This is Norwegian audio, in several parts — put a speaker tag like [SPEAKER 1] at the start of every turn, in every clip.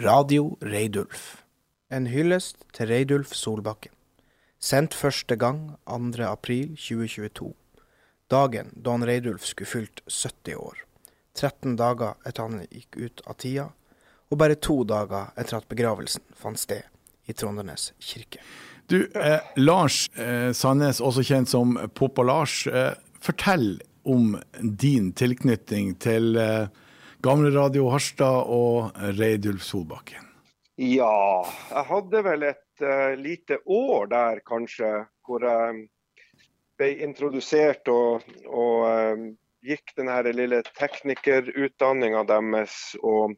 [SPEAKER 1] Radio Reidulf. En hyllest til Reidulf Solbakken. Sendt første gang 2. april 2022. Dagen da han Reidulf skulle fylt 70 år. 13 dager etter han gikk ut av tida, og bare to dager etter at begravelsen fant sted i Trondenes kirke.
[SPEAKER 2] Du, eh, Lars eh, Sandnes, også kjent som Poppa-Lars. Eh, fortell om din tilknytning til eh, Gamle Radio Harstad og Reidulf Solbakken.
[SPEAKER 3] Ja, jeg hadde vel et uh, lite år der kanskje, hvor jeg ble introdusert og, og uh, gikk den lille teknikerutdanninga deres. Og,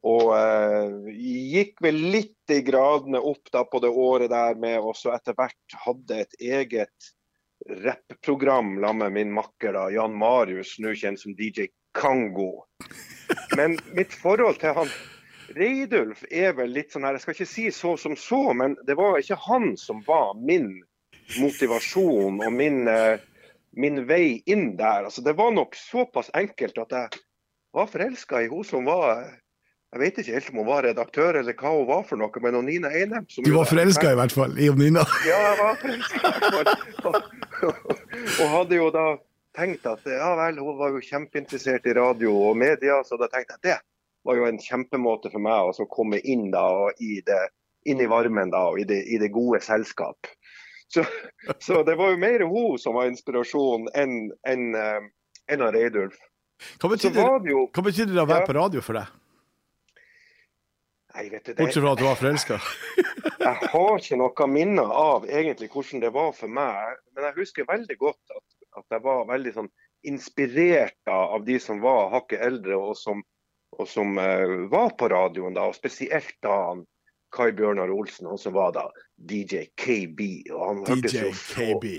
[SPEAKER 3] og uh, gikk vel litt i gradene opp da på det året der med også etter hvert hadde et eget rappprogram sammen med min makker da, Jan Marius, nå kjent som DJ Kango. Men mitt forhold til han Reidulf er vel litt sånn her, jeg skal ikke si så som så, men det var ikke han som var min motivasjon og min, eh, min vei inn der. Altså, det var nok såpass enkelt at jeg var forelska i hun som var jeg vet ikke helt om hun var redaktør eller hva hun var for noe, men Nina Einem
[SPEAKER 2] Du var forelska i hvert fall i Nina?
[SPEAKER 3] Ja, jeg var forelska i hvert fall. Og hadde jo da tenkt at ja vel, hun var jo kjempeinteressert i radio og media, så da tenkte jeg at det var jo en kjempemåte for meg å komme inn da i det, inn i varmen da, og i det, i det gode selskap. Så, så, det var jo mer hun som var inspirasjon enn en, en av Reidulf.
[SPEAKER 2] Hva betyr det, jo, hva det å være ja, på radio for deg?
[SPEAKER 3] Nei, vet du, det,
[SPEAKER 2] Bortsett fra at du var forelska?
[SPEAKER 3] jeg har ikke noe minner av egentlig hvordan det var for meg. Men jeg husker veldig godt at, at jeg var veldig sånn inspirert av de som var hakket eldre, og som, og som uh, var på radioen da. Og spesielt da han Kai Bjørnar Olsen, han som var da DJ KB. Og han
[SPEAKER 2] DJ KB.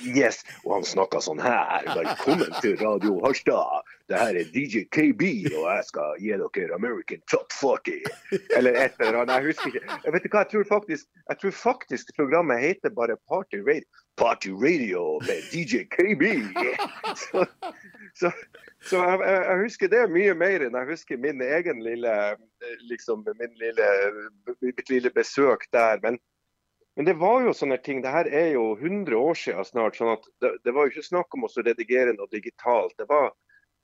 [SPEAKER 3] Yes, og han snakka sånn her. Velkommen til Radio Harstad. Det her er DJ KB, og jeg skal gi dere American Top Fucky. Eller et eller annet. Jeg husker ikke. Jeg vet ikke hva, jeg tror faktisk, jeg tror faktisk programmet heter bare Party Radio. Party Radio med DJ KB. Så, så, så jeg, jeg, husker det mye mer enn jeg husker min egen lille, liksom, min lille, mitt lille besøk der. Men men det var jo sånne ting. Det her er jo 100 år siden snart. sånn at det, det var jo ikke snakk om å redigere noe digitalt. Det var,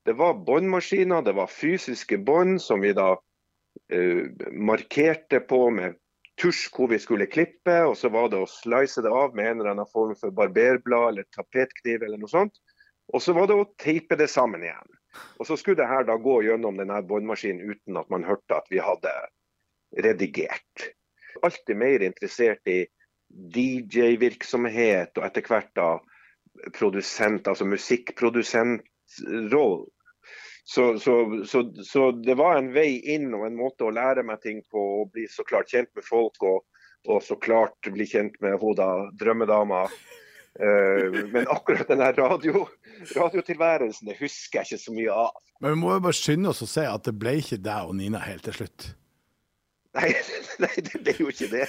[SPEAKER 3] det var båndmaskiner, det var fysiske bånd som vi da uh, markerte på med tusj hvor vi skulle klippe. Og så var det å slice det av med en eller annen form for barberblad eller tapetkniv eller noe sånt. Og så var det å teipe det sammen igjen. Og så skulle det her da gå gjennom denne båndmaskinen uten at man hørte at vi hadde redigert. Alltid mer interessert i DJ-virksomhet og etter hvert da produsent, altså musikkprodusentroll. Så, så, så, så, det var en vei inn og en måte å lære meg ting på, og bli så klart kjent med folk. Og, og så klart bli kjent med hun da, drømmedama. Uh, men akkurat den radio, radiotilværelsen det husker jeg ikke så mye av.
[SPEAKER 2] Men vi må jo bare skynde oss å si at det ble ikke deg og Nina helt til slutt.
[SPEAKER 3] Nei, nei, det ble jo ikke det.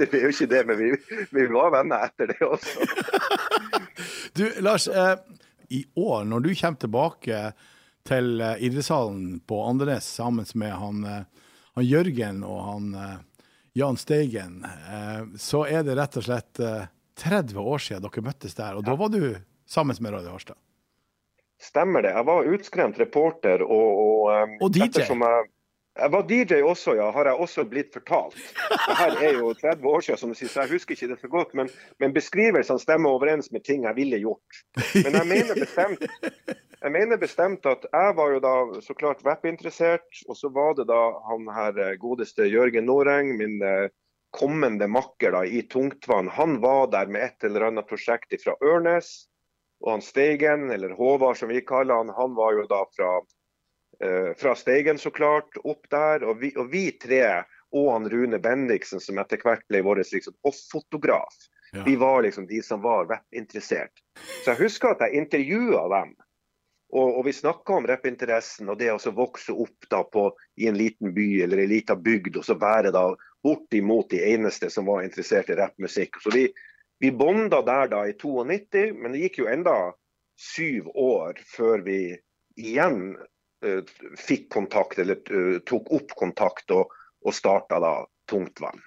[SPEAKER 3] Det ble jo ikke det, men vi, vi var venner etter det også.
[SPEAKER 2] Du, Lars. Eh, I år, når du kommer tilbake til eh, idrettshallen på Andenes sammen med han, eh, han, Jørgen og han eh, Jan Steigen, så er det rett og slett 30 år siden dere møttes der. Og da var du sammen med Radio Harstad?
[SPEAKER 3] Stemmer det. Jeg var utskremt reporter og, og,
[SPEAKER 2] og DJ. Jeg,
[SPEAKER 3] jeg var DJ også, ja, har jeg også blitt fortalt. Det her er jo 30 år siden, som du sier, så jeg husker ikke det så godt. Men, men beskrivelsene stemmer overens med ting jeg ville gjort. Men jeg mener bestemt, jeg mener bestemt at jeg var jo da så klart rappinteressert. Og så var det da han her eh, godeste Jørgen Noreng, min eh, kommende makker da i Tungtvann. Han var der med et eller annet prosjekt fra Ørnes. Og han Steigen, eller Håvard som vi kaller han, han var jo da fra fra Steigen, så klart, opp der. Og vi, og vi tre, og han Rune Bendiksen, som etter hvert ble vår liksom, hoffotograf,
[SPEAKER 2] Ja.
[SPEAKER 3] vi var liksom de som var rappinteressert. Så jeg husker at jeg intervjua dem. Og, og vi snakka om rappinteressen og det å vokse opp da på, i en liten by eller en liten bygd, og så være da bortimot de eneste som var interessert i rappmusikk. Så vi, vi bonda der da i 92, men det gikk jo enda syv år før vi igjen eh, fikk kontakt, eller eh, tok opp kontakt og, og starta da Tungtvann.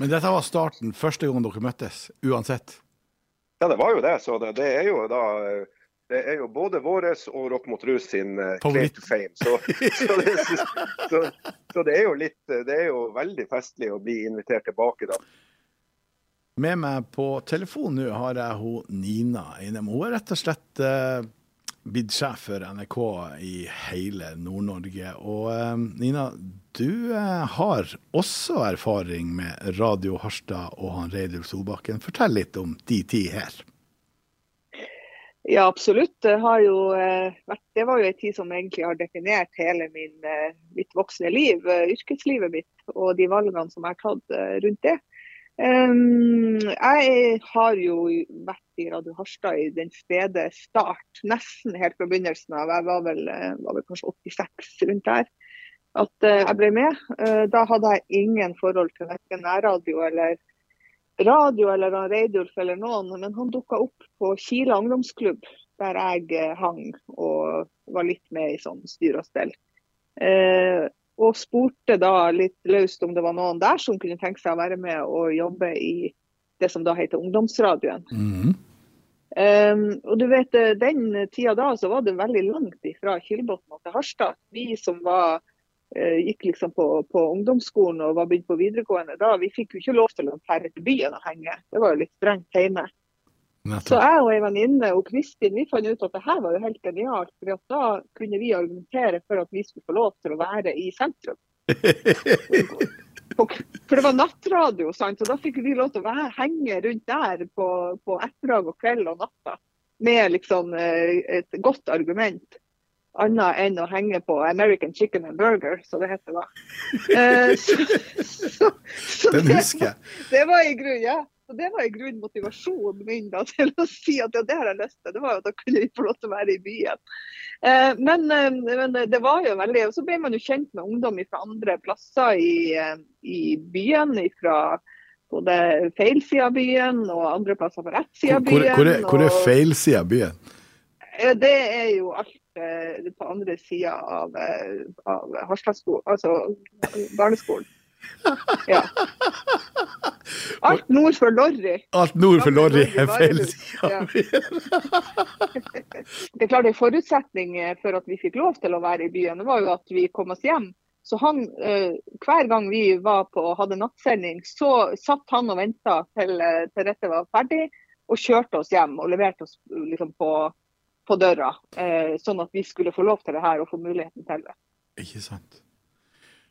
[SPEAKER 2] Men dette var starten, første gang dere møttes, uansett.
[SPEAKER 3] Ja, det var jo det. Så det, det er jo da eh, det er jo både våres og Rock mot rus sin uh, claim to fame. Så, så, det, så, så det er jo litt eh, Det er jo veldig festlig å bli invitert tilbake, da.
[SPEAKER 2] Med meg på telefon nå har jeg hun Nina Einem. Hun er rett og slett eh, blitt sjef for NRK i hele Nord-Norge. Og eh, Nina, du eh, har også erfaring med Radio Harstad og han Reidulf Solbakken. Fortell litt om de ti her.
[SPEAKER 4] Ja, absolutt. Det, jo, eh, det var jo en tid som egentlig har definert hele min, mitt voksne liv, yrkeslivet mitt, og de valgene som jeg har tatt rundt det. Um, jeg har jo vært i Radio Harstad i den spede start, nesten helt fra begynnelsen av. Jeg var vel, var vel kanskje 86 rundt der. At eh, jeg ble med. Eh, da hadde jeg ingen forhold til verken nærradio eller radio eller Reidulf eller noen, men han dukka opp på Kila ungdomsklubb, der jeg eh, hang og var litt med i sånn styr og stell. Og spurte da litt løst om det var noen der som kunne tenke seg å være med og jobbe i det som da heter Ungdomsradioen.
[SPEAKER 2] Mhm.
[SPEAKER 4] Um, og du vet, eh, Den tida da så var det veldig langt fra Kilbotn til Harstad. Vi som var, uh, gikk liksom på, på ungdomsskolen og var begynt på videregående da, vi fikk jo ikke lov til å dra til byen og henge. Det var jo litt strengt hjemme. Så jeg og ei venninne og Kristin vi fant ut at det her var jo helt genialt. For da kunne vi argumentere for at vi skulle få lov til å være i sentrum. For det var nattradio, sant? så da fikk vi lov til å være, henge rundt der på, på ettermiddag og kveld og natta. Med liksom eh, et godt argument. Annet enn å henge på American Chicken and Burger, så det heter da. Eh, så, så, så
[SPEAKER 2] Den
[SPEAKER 4] det-
[SPEAKER 2] husker jeg.
[SPEAKER 4] det var i grunn, ja. Så det var i grunn motivasjonen min da, til å si at ja, det har jeg lyst til. Det var jo at da kunne vi få lov til å være i byen. Eh, men, eh, men det var jo veldig Og så ble man jo kjent med ungdom fra andre plasser i, eh, i byen. Fra både feil side av byen og andre plasser på rett side av byen.
[SPEAKER 2] hvor, er, hvor er
[SPEAKER 4] og-
[SPEAKER 2] feilsida av byen?
[SPEAKER 4] Eh, Det er jo alt eh, på andre sida av, eh, av Harstadskolen, altså barneskolen. Ja. Alt nord for Lorry.
[SPEAKER 2] Alt nord for Lorry er feil
[SPEAKER 4] ja. Det er klart En forutsetning for at vi fikk lov til å være i byen, det var jo at vi kom oss hjem. Så han, eh, Hver gang vi var på og hadde nattsending, så satt han og venta til, eh, til dette var ferdig, og kjørte oss hjem og leverte oss liksom, på, på døra. Eh, sånn at vi skulle få lov til det her og få muligheten til det.
[SPEAKER 2] Ikke sant.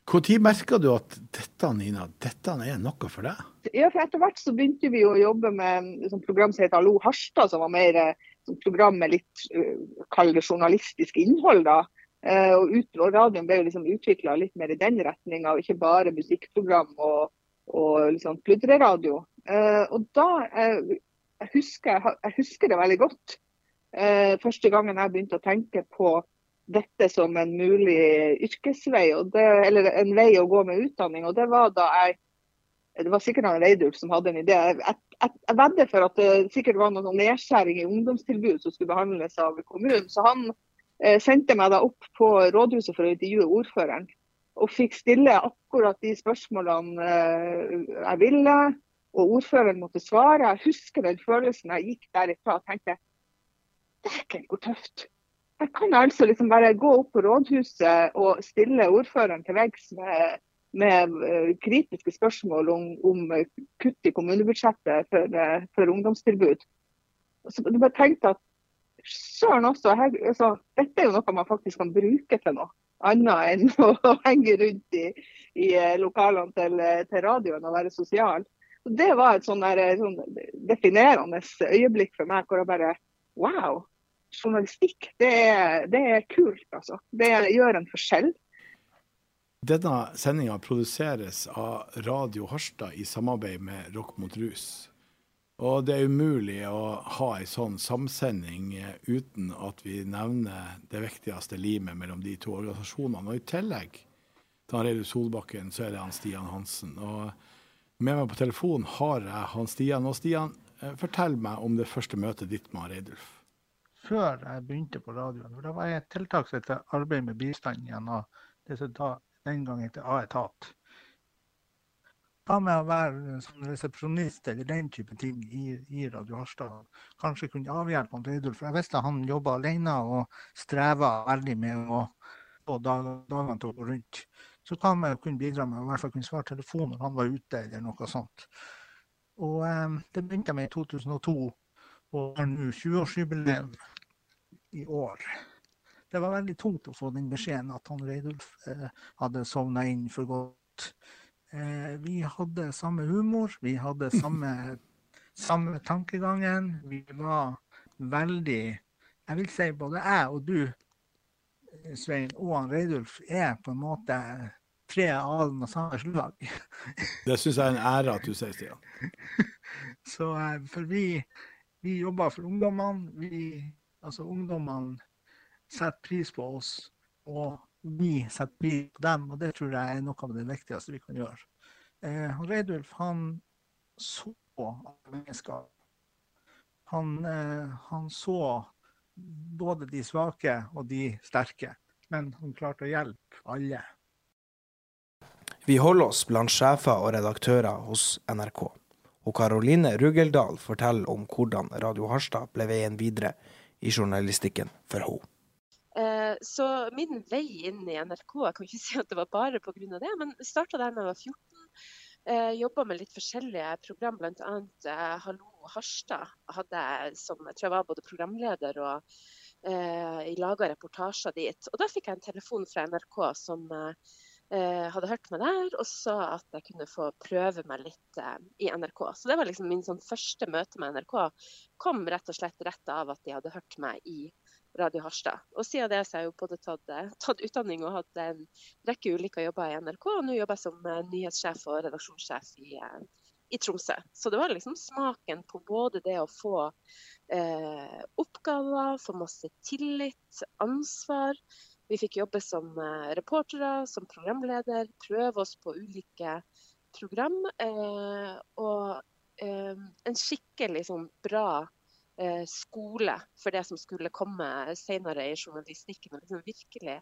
[SPEAKER 2] Når merka du at dette, Nina, dette er noe for deg?
[SPEAKER 4] Ja, for Etter hvert så begynte vi å jobbe med et sånt program som heter Hallo Harstad, som var mer et program med litt uh, kall det journalistisk innhold. da. Eh, og, ut, radioen ble jo liksom utvikla litt mer i den retninga, ikke bare musikkprogram og, og liksom pludreradio. Eh, og da eh, jeg, husker, jeg husker det veldig godt. Eh, første gangen jeg begynte å tenke på dette som en mulig yrkesvei, det, eller en vei å gå med utdanning. og det var da jeg det var sikkert han Reidulf som hadde en idé. Jeg, jeg, jeg vedder for at det sikkert var noen nedskjæring i ungdomstilbud som skulle behandles av kommunen. Så han eh, sendte meg da opp på rådhuset for å intervjue ordføreren. Og fikk stille akkurat de spørsmålene eh, jeg ville, og ordføreren måtte svare. Jeg husker den følelsen jeg gikk derifra og tenkte Dæken, hvor tøft. Jeg kan altså liksom bare gå opp på rådhuset og stille ordføreren til veggs med med eh, kritiske spørsmål om, om eh, kutt i kommunebudsjettet for, eh, for ungdomstilbud. Så du bare tenkte at søren også, her, altså, dette er jo noe man faktisk kan bruke til noe annet enn å henge rundt i, i lokalene til, til radioen og være sosial. Så det var et sånn, sånn definerende øyeblikk for meg hvor jeg bare Wow! Journalistikk, det er, det er kult, altså. Det gjør en forskjell.
[SPEAKER 2] Denne sendinga produseres av Radio Harstad i samarbeid med Rock mot rus. Og det er umulig å ha ei sånn samsending eh, uten at vi nevner det viktigste limet mellom de to organisasjonene. Og i tillegg til Reidun Solbakken, så er det han Stian Hansen. Og med meg på telefon har jeg han Stian. Og Stian, eh, fortell meg om det første møtet ditt med Reidulf.
[SPEAKER 5] Før jeg begynte på radioen, for da var jeg et tiltak som heter Arbeid med bistand gjennom det som da den gang heter A-etat. Hva med å være sånn resepsjonist eller den type ting i, i Radio Harstad? Kanskje kunne avhjelpe han Reidulf. Jeg visste han jobba alene og streva veldig med å få dagene til å gå rundt. Så kan å kunne bidra med å i hvert fall kunne svare telefonen når han var ute, eller noe sånt. Og um, Det begynte jeg med i 2002, og har nå 20-årsjubileum i år. Det var veldig tungt å få den beskjeden at han Reidulf eh, hadde sovna inn for godt. Eh, vi hadde samme humor, vi hadde samme, samme tankegangen. Vi var veldig Jeg vil si både jeg og du, Svein, og han Reidulf er på en måte tre av samme slag.
[SPEAKER 2] Det syns jeg er en ære at du sier, Stian.
[SPEAKER 5] Så, eh, for vi, vi jobber for ungdommene. Vi, altså ungdommene setter pris på oss, og vi setter pris på dem. Og det tror jeg er noe av det viktigste vi kan gjøre. Eh, Reidulf han så mennesker. Han, eh, han så både de svake og de sterke, men han klarte å hjelpe alle.
[SPEAKER 1] Vi holder oss blant sjefer og redaktører hos NRK. Og Karoline Rugeldal forteller om hvordan Radio Harstad ble veien videre i journalistikken for henne.
[SPEAKER 6] Eh, så min vei inn i NRK, jeg kan ikke si at det var bare pga. det, men starta der da jeg var 14. Eh, Jobba med litt forskjellige program, bl.a. Eh, Hallo Harstad hadde jeg som jeg tror jeg var både programleder og eh, laga reportasjer dit. Og da fikk jeg en telefon fra NRK som eh, hadde hørt meg der, og sa at jeg kunne få prøve meg litt eh, i NRK. Så det var liksom min sånn første møte med NRK. Kom rett og slett rett av at de hadde hørt meg i Radio Harstad. Og siden det så har jeg jo både tatt, eh, tatt, utdanning og hatt en rekke ulike jobber i NRK. Og nå jobber jeg som eh, nyhetssjef og redaksjonssjef i, eh, i, Tromsø. Så det var liksom smaken på både det å få eh, oppgaver, få masse tillit, ansvar. Vi fikk jobbe som reportere, som programleder, prøve oss på ulike program. Eh, og eh, en skikkelig sånn bra Eh, skole for det som skulle komme senere i journalistikken. Og liksom virkelig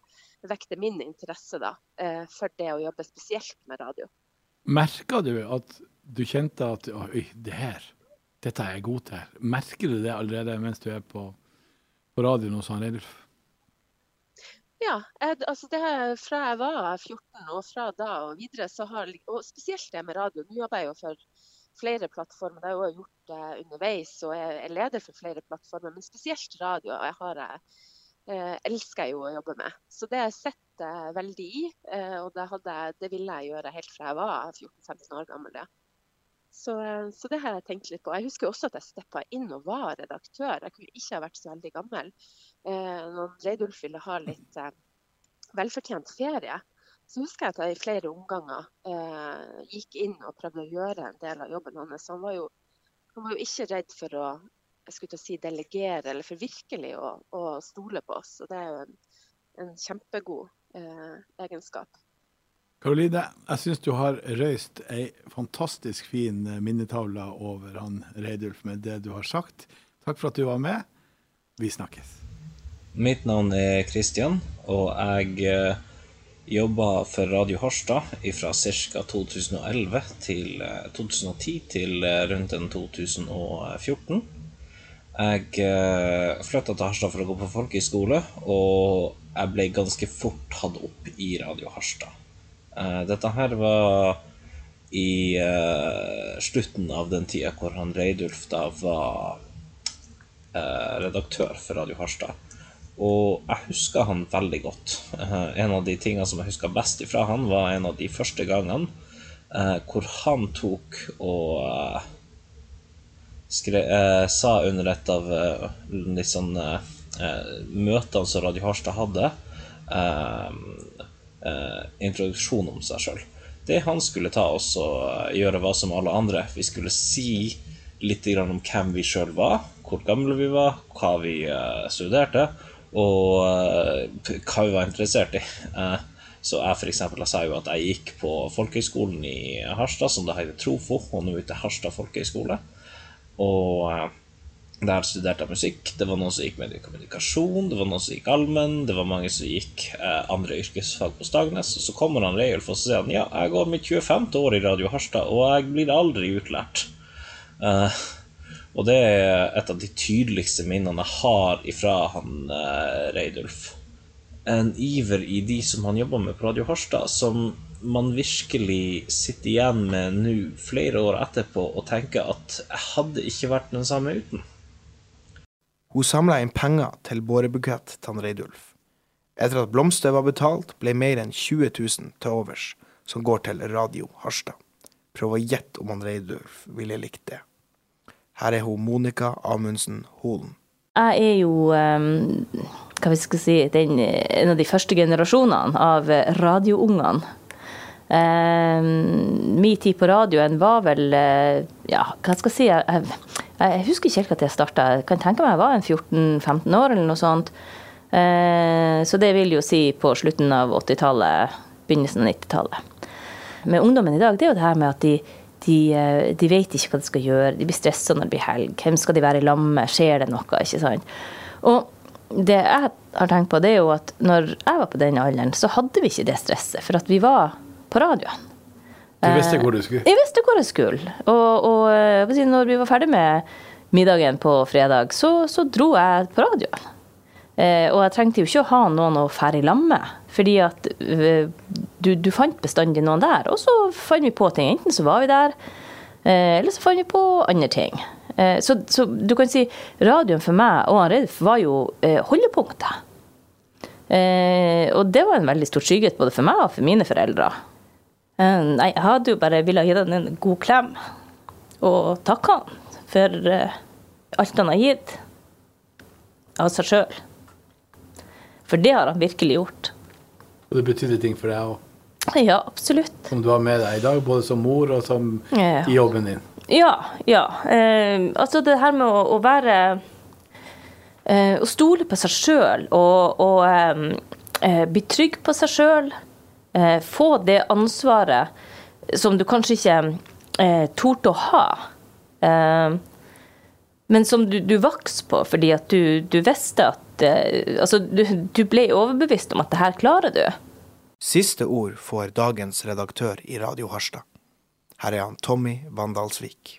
[SPEAKER 6] vekte min interesse da, eh, for det å jobbe spesielt med radio.
[SPEAKER 2] Merka du at du kjente at oi, det her, dette er jeg god til? Merker du det allerede mens du er på, på radioen hos Reidulf?
[SPEAKER 6] Ja, jeg, altså det fra jeg var 14 og fra da og videre, så har, og spesielt det med radio. Nå jobber jeg jo for flere plattformer. Det har jeg gjort det underveis og jeg er leder for flere plattformer. Men spesielt radio jeg har jeg, eh, elsker jeg jo å jobbe med. Så det har jeg veldig i. Eh, og det, hadde, det, ville jeg gjøre helt fra jeg var 14-15 år gammel. Ja. Så, så, det har jeg tenkt litt på. Jeg husker også at jeg steppa inn og var redaktør. Jeg kunne ikke ha vært så veldig gammel. Eh, når Reidulf ville ha litt eh, velfortjent ferie, så husker jeg at jeg i flere omganger eh, gikk inn og prøvde å gjøre en del av jobben hans. Han var jo, han var jo ikke redd for å jeg skulle til å si delegere, eller for virkelig å, å stole på oss. Og det er jo en, en kjempegod eh, egenskap.
[SPEAKER 2] Karoline, jeg syns du har røyst ei fantastisk fin minnetavle over han Reidulf med det du har sagt. Takk for at du var med. Vi snakkes.
[SPEAKER 7] Mitt navn er Kristian, og jeg eh, Jobba for Radio Harstad fra ca. 2011 til 2010 eh, til eh, rundt den 2014. Jeg eh, flytta til Harstad for å gå på folkehøyskole, og jeg ble ganske fort tatt opp i Radio Harstad. Dette her var i slutten av den tida hvor han Reidulf da var redaktør for Radio Harstad. Og jeg husker han veldig godt. En av de tingene som jeg husker best ifra han, var en av de første gangene hvor han tok og skre, sa under et av litt sånn eh, møtene som Radio Harstad hadde, eh, eh, introduksjon om seg sjøl. Det han skulle ta oss og gjøre var som alle andre. Vi skulle si litt om hvem vi sjøl var, hvor gamle vi var, hva vi eh, studerte, og eh, hva vi var interessert i. Eh, så jeg for eksempel, jeg sa jo at jeg gikk på folkehøgskolen i Harstad, som det heter Trofo, og nå ute Harstad folkehøgskole. Og der studerte jeg musikk. Det var noen som gikk mediekommunikasjon, det var noen som gikk allmenn, det var mange som gikk eh, andre yrkesfag på Stagnes. Og så kommer han Reiulf og så sier han, ja, jeg går mitt 25. år i Radio Harstad, og jeg blir aldri utlært. Eh, og det er et av de tydeligste minnene jeg har ifra han eh, Reidulf. En iver i de som han jobber med på Radio Harstad, som man virkelig sitter igjen med nå, flere år etterpå, og tenker at jeg hadde ikke vært den samme uten.
[SPEAKER 1] Hun samla inn penger til bårebukett til Reidulf. Etter at blomster var betalt, ble mer enn 20 000 til overs, som går til Radio Harstad. Prøv å gjette om han Reidulf ville likt det. Her er hun Monica Amundsen Holen.
[SPEAKER 8] Jeg er jo um, hva vi skal si, den, en av de første generasjonene av radioungene. Um, min tid på radioen var vel Ja, hva skal jeg si Jeg, jeg husker ikke helt at jeg starta. Jeg kan tenke meg jeg var en 14-15 år eller noe sånt. Uh, så det vil jo si på slutten av 80-tallet, begynnelsen av 90-tallet. Med ungdommen i dag, det er jo det her med at de, de, de vet ikke hva de skal gjøre. De blir stressa når det blir helg. Hvem skal de være i lag med? Skjer det noe? ikke sant? Og det jeg har tenkt på, det er jo at når jeg var på den alderen, så hadde vi ikke det stresset. For at vi var på radioen.
[SPEAKER 2] Du visste hvor du skulle?
[SPEAKER 8] Jeg visste hvor jeg skulle. Og, og når vi var ferdig med middagen på fredag, så, så dro jeg på radioen. Eh, og jeg trengte jo ikke å ha noen å fære i lag med. Fordi at du, du, fant bestandig noen der. Og så fant vi på ting. Enten så var vi der, eh, eller så fant vi på andre ting. Eh, så, så, du kan si radioen for meg og han var jo eh, holdepunktet. Eh, og det var en veldig stor trygghet både for meg og for mine foreldre. Nei, jeg hadde jo bare ville gi han en god klem og takke han for alt han har gitt av seg sjøl. For det har han virkelig gjort.
[SPEAKER 2] Og det betydde ting for deg òg?
[SPEAKER 8] Ja, absolutt.
[SPEAKER 2] Som du har med deg i dag, både som mor og som ja. i jobben din?
[SPEAKER 8] Ja. ja. Eh, altså det her med å, å være eh, Å stole på seg sjøl og, og eh, bli trygg på seg sjøl. Eh, få det ansvaret som du kanskje ikke eh, torde å ha. Eh, men som du, du vokste på fordi at du, du visste at Altså, du, du ble overbevist om at det her klarer du.
[SPEAKER 1] Siste ord får dagens redaktør i Radio Harstad. Her er han Tommy Vandalsvik.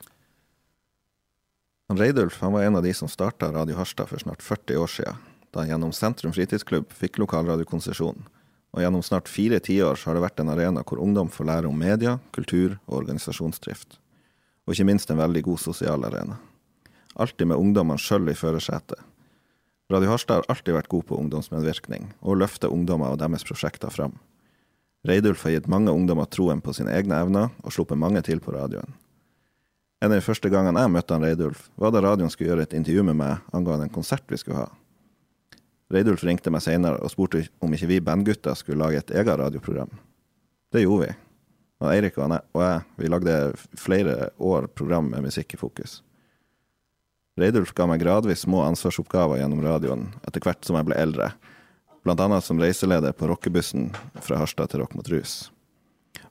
[SPEAKER 9] Reidulf han var en av de som starta Radio Harstad for snart 40 år siden, da han gjennom Sentrum fritidsklubb fikk lokalradiokonsesjon. Og gjennom snart fire tiår har det vært en arena hvor ungdom får lære om media, kultur og organisasjonsdrift. Og ikke minst en veldig god sosial arena. Alltid med ungdommene sjøl i førersetet. Radio Harstad har alltid vært god på ungdomsmedvirkning, og løfter ungdommer og deres prosjekter fram. Reidulf har gitt mange ungdommer troen på sine egne evner, og sluppet mange til på radioen. En av de første gangene jeg møtte han Reidulf, var da radioen skulle gjøre et intervju med meg angående en konsert vi skulle ha. Reidulf ringte meg seinere og spurte om ikke vi bandgutter skulle lage et eget radioprogram. Det gjorde vi. Og Eirik og jeg vi lagde flere år program med musikk i fokus. Reidulf ga meg gradvis små ansvarsoppgaver gjennom radioen etter hvert som jeg ble eldre, annet som reiseleder på rockebussen fra Harstad til Rock mot rus.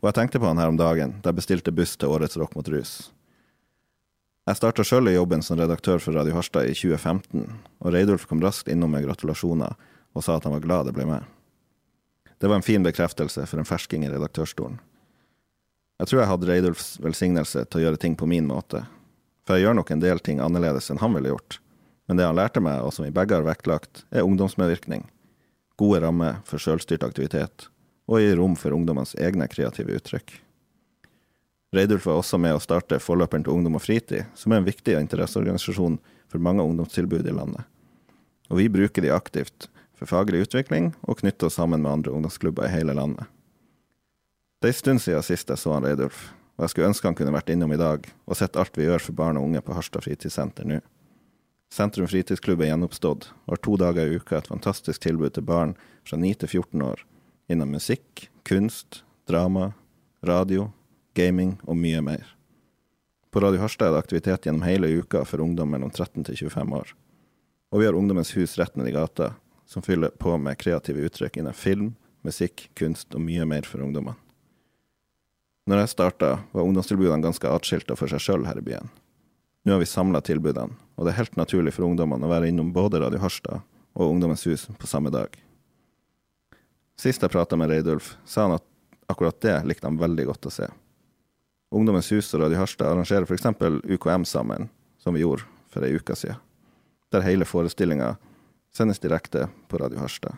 [SPEAKER 9] Og jeg tenkte på han her om dagen, da jeg bestilte buss til årets Rock mot rus. Jeg starta sjøl i jobben som redaktør for Radio Harstad i 2015, og Reidulf kom raskt innom med gratulasjoner og sa at han var glad det ble med. Det var en fin bekreftelse for en fersking i redaktørstolen. Jeg tror jeg hadde Reidulfs velsignelse til å gjøre ting på min måte, for jeg gjør nok en del ting annerledes enn han ville gjort, men det han lærte meg, og som vi begge har vektlagt, er ungdomsmedvirkning gode rammer for sjølstyrt aktivitet, og gi rom for ungdommenes egne kreative uttrykk. Reidulf var også med å starte Forløperen til ungdom og fritid, som er en viktig interesseorganisasjon for mange ungdomstilbud i landet. Og vi bruker de aktivt for faglig utvikling og knytter oss sammen med andre ungdomsklubber i hele landet. Det er en stund siden sist jeg så han Reidulf, og jeg skulle ønske han kunne vært innom i dag og sett alt vi gjør for barn og unge på Harstad fritidssenter nå. Sentrum fritidsklubb er gjenoppstått og har to dager i uka et fantastisk tilbud til barn fra 9 til 14 år innen musikk, kunst, drama, radio, gaming og mye mer. På Radio Harstad er det aktivitet gjennom hele uka for ungdom mellom 13 til 25 år. Og vi har Ungdommens hus rett ned i gata, som fyller på med kreative uttrykk innen film, musikk, kunst og mye mer for ungdommene. Når jeg starta, var ungdomstilbudene ganske atskilt for seg sjøl her i byen. Nå har vi samla tilbudene, og det er helt naturlig for ungdommene å være innom både Radio Harstad og Ungdommens hus på samme dag. Sist jeg prata med Reidulf, sa han at akkurat det likte han veldig godt å se. Ungdommens hus og Radio Harstad arrangerer f.eks. UKM sammen, som vi gjorde for ei uke siden, der hele forestillinga sendes direkte på Radio Harstad.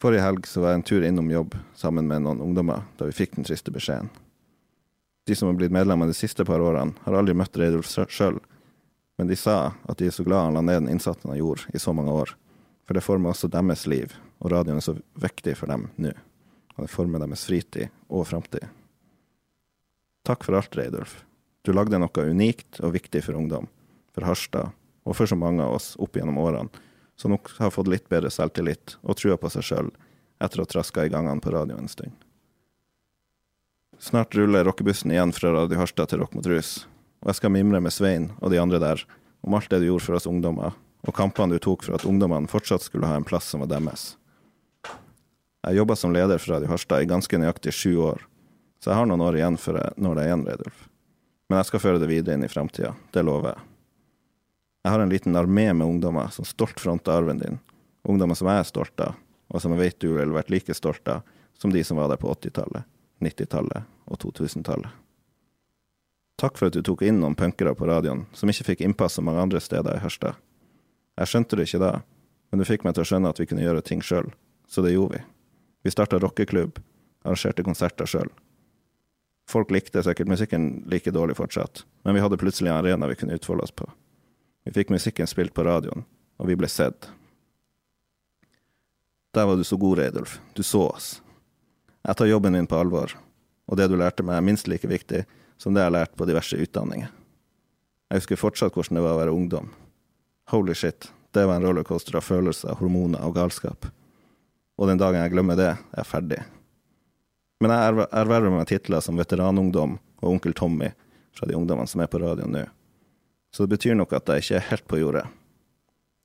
[SPEAKER 9] Forrige helg så var jeg en tur innom jobb sammen med noen ungdommer da vi fikk den triste beskjeden. De som har blitt medlemmer de siste par årene, har aldri møtt Reidulf sjøl, men de sa at de er så glad han la ned den innsatsen han gjorde i så mange år, for det former også deres liv, og radioen er så viktig for dem nå. Og det former deres fritid og framtid. Takk for alt, Reidulf. Du lagde noe unikt og viktig for ungdom, for Harstad, og for så mange av oss opp gjennom årene, som nok har fått litt bedre selvtillit og trua på seg sjøl etter å ha traska i gangene på radio en stund. Snart ruller rockebussen igjen fra Radio Harstad til Rock mot rus, og jeg skal mimre med Svein og de andre der om alt det du gjorde for oss ungdommer, og kampene du tok for at ungdommene fortsatt skulle ha en plass som var deres. Jeg jobba som leder for Radio Harstad i ganske nøyaktig sju år, så jeg har noen år igjen før jeg når deg igjen, Reidulf. Men jeg skal føre det videre inn i framtida, det lover jeg. Jeg har en liten armé med ungdommer som stolt fronter arven din, ungdommer som jeg er stolt av, og som jeg vet du ville vært like stolt av som de som var der på 80-tallet, 90-tallet og 2000-tallet. Takk for at du tok inn noen punkere på radioen som ikke fikk innpass så mange andre steder i Hørstad. Jeg skjønte det ikke da, men du fikk meg til å skjønne at vi kunne gjøre ting sjøl, så det gjorde vi. Vi starta rockeklubb, arrangerte konserter sjøl. Folk likte sikkert musikken like dårlig fortsatt, men vi hadde plutselig en arena vi kunne utfolde oss på. Vi fikk musikken spilt på radioen, og vi ble sett. Der var du så god, Reidulf. Du så oss. Jeg tar jobben min på alvor, og det du lærte meg, er minst like viktig som det jeg har lært på diverse utdanninger. Jeg husker fortsatt hvordan det var å være ungdom. Holy shit, det var en rollercoaster av følelser, hormoner og galskap. Og den dagen jeg glemmer det, er jeg ferdig. Men jeg erverver meg titler som veteranungdom og onkel Tommy fra de ungdommene som er på radioen nå. Så det betyr nok at jeg ikke er helt på jordet.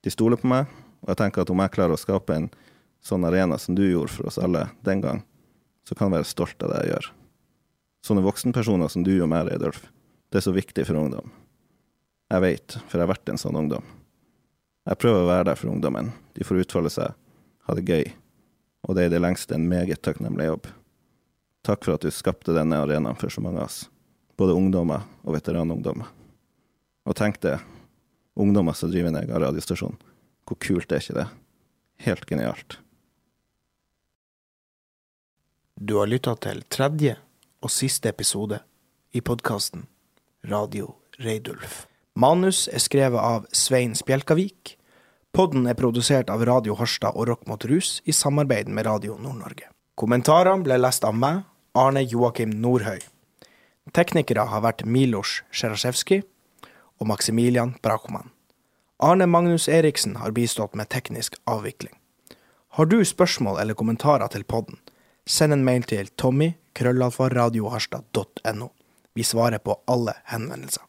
[SPEAKER 9] De stoler på meg, og jeg tenker at om jeg klarer å skape en sånn arena som du gjorde for oss alle den gang, så kan jeg være stolt av det jeg gjør. Sånne voksenpersoner som du og meg, Reidulf, det er så viktig for ungdom. Jeg veit, for jeg har vært en sånn ungdom. Jeg prøver å være der for ungdommen. De får utfolde seg, ha det gøy, og det er i det lengste en meget takknemlig jobb. Takk for at du skapte denne arenaen for så mange av oss, både ungdommer og veteranungdommer. Og tenk det, ungdommer som driver en egen radiostasjon. Hvor kult er ikke det? Helt genialt.
[SPEAKER 1] Du har lytta til tredje og siste episode i podkasten Radio Reidulf. Manus er skrevet av Svein Spjelkavik. Podden er produsert av Radio Harstad og Rock mot rus i samarbeid med Radio Nord-Norge. Kommentarene ble lest av meg, Arne Joakim Nordhøy. Teknikere har vært Milos Sjerasjevskij og Maximilian Brakoman. Arne Magnus Eriksen har bistått med teknisk avvikling. Har du spørsmål eller kommentarer til podden, send en mail til tommy krøllalfaradioharstad.no. Vi svarer på alle henvendelser.